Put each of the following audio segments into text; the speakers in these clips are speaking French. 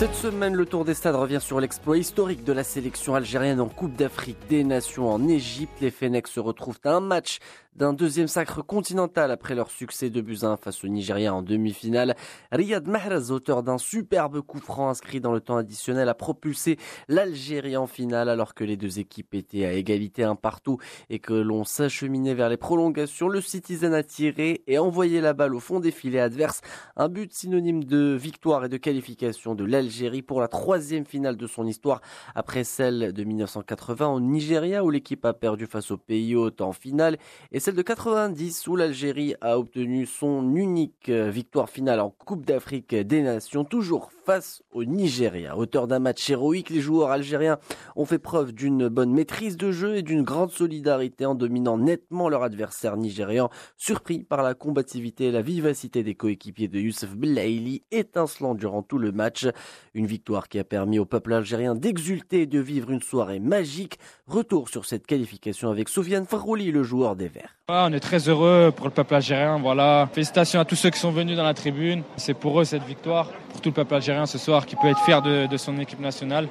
Cette semaine, le Tour des Stades revient sur l'exploit historique de la sélection algérienne en Coupe d'Afrique des Nations en Égypte. Les Fennecs se retrouvent à un match d'un deuxième sacre continental après leur succès de Buzyn face au Nigeria en demi-finale. Riyad Mahrez, auteur d'un superbe coup franc inscrit dans le temps additionnel, a propulsé l'Algérie en finale alors que les deux équipes étaient à égalité un partout et que l'on s'acheminait vers les prolongations. Le Citizen a tiré et envoyé la balle au fond des filets adverses. Un but synonyme de victoire et de qualification de l'Algérie pour la troisième finale de son histoire après celle de 1980 au Nigeria où l'équipe a perdu face au pays hôte en finale et celle de 90 où l'Algérie a obtenu son unique euh, victoire finale en Coupe d'Afrique des Nations, toujours face au Nigeria. Auteur d'un match héroïque, les joueurs algériens ont fait preuve d'une bonne maîtrise de jeu et d'une grande solidarité en dominant nettement leur adversaire nigérian, surpris par la combativité et la vivacité des coéquipiers de Youssef Belaïli, étincelant durant tout le match. Une victoire qui a permis au peuple algérien d'exulter et de vivre une soirée magique. Retour sur cette qualification avec Soufiane Farouli, le joueur des Verts. On est très heureux pour le peuple algérien. Voilà. Félicitations à tous ceux qui sont venus dans la tribune. C'est pour eux cette victoire, pour tout le peuple algérien ce soir qui peut être fier de, son équipe nationale.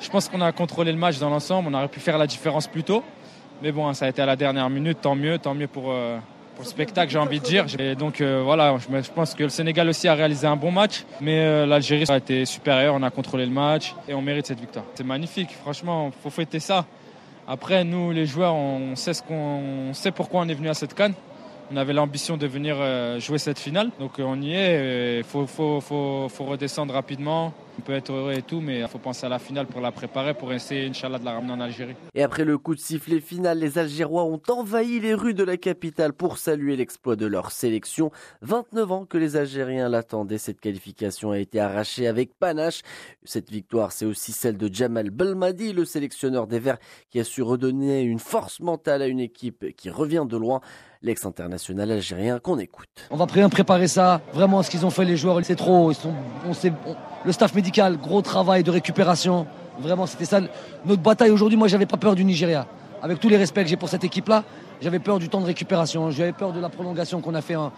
Je pense qu'on a contrôlé le match dans l'ensemble, on aurait pu faire la différence plus tôt. Mais bon, ça a été à la dernière minute, tant mieux, tant mieux pour, euh, le spectacle, j'ai envie de dire. Et donc euh, voilà, je, pense que le Sénégal aussi a réalisé un bon match, mais euh, l'Algérie a été supérieure, on a contrôlé le match et on mérite cette victoire. C'est magnifique, franchement, il faut fêter ça. Après, nous, les joueurs, on sait, ce qu'on, sait pourquoi on est venu à cette canne. On avait l'ambition de venir euh, jouer cette finale. Donc euh, on y est. Il faut, faut, redescendre rapidement. On peut être heureux et tout, mais il faut penser à la finale pour la préparer, pour essayer, Inch'Allah, de la ramener en Algérie. Et après le coup de sifflet final, les Algérois ont envahi les rues de la capitale pour saluer l'exploit de leur sélection. 29 ans que les Algériens l'attendaient. Cette qualification a été arrachée avec panache. Cette victoire, c'est aussi celle de Jamal Belmadi, le sélectionneur des Verts, qui a su redonner une force mentale à une équipe qui revient de loin l'ex-international algérien qu'on écoute. On va bien préparer ça. Vraiment, ce qu'ils ont fait les joueurs, c'est trop. Ils sont, on sait, le staff médical, gros travail de récupération. Vraiment, c'était ça. Notre bataille aujourd'hui, moi, j'avais pas peur du Nigeria. Avec tous les respects que j'ai pour cette équipe-là, j'avais peur du temps de récupération. J'avais peur de la prolongation qu'on a fait en,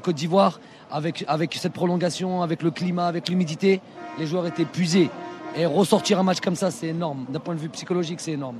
Côte d'Ivoire. Avec, avec cette prolongation, avec le climat, avec l'humidité, les joueurs étaient puisés. Et ressortir un match comme ça, c'est énorme. D'un point de vue psychologique, c'est énorme.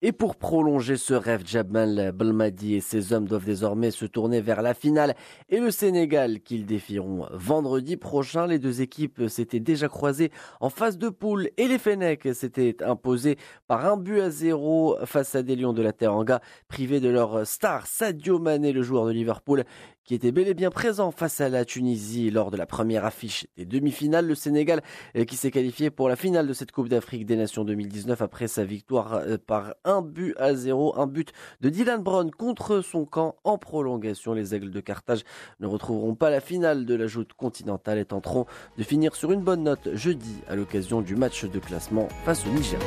Et pour prolonger ce rêve, Jabal Belmadi et ses hommes doivent désormais se tourner vers la finale et le Sénégal qu'ils défieront vendredi prochain. Les deux équipes s'étaient déjà croisées en phase de poule et les Fennecs s'étaient imposés par un but à zéro face à des Lions de la Teranga, privés de leur star Sadio Mané, le joueur de Liverpool qui était bel et bien présent face à la Tunisie lors de la première affiche des demi-finales. Le Sénégal euh, qui s'est qualifié pour la finale de cette Coupe d'Afrique des Nations 2019 après sa victoire euh, par un but à zéro, un but de Dylan Brown contre son camp en prolongation. Les Aigles de Carthage ne retrouveront pas la finale de la joute continentale et tenteront de finir sur une bonne note jeudi à l'occasion du match de classement face au Niger.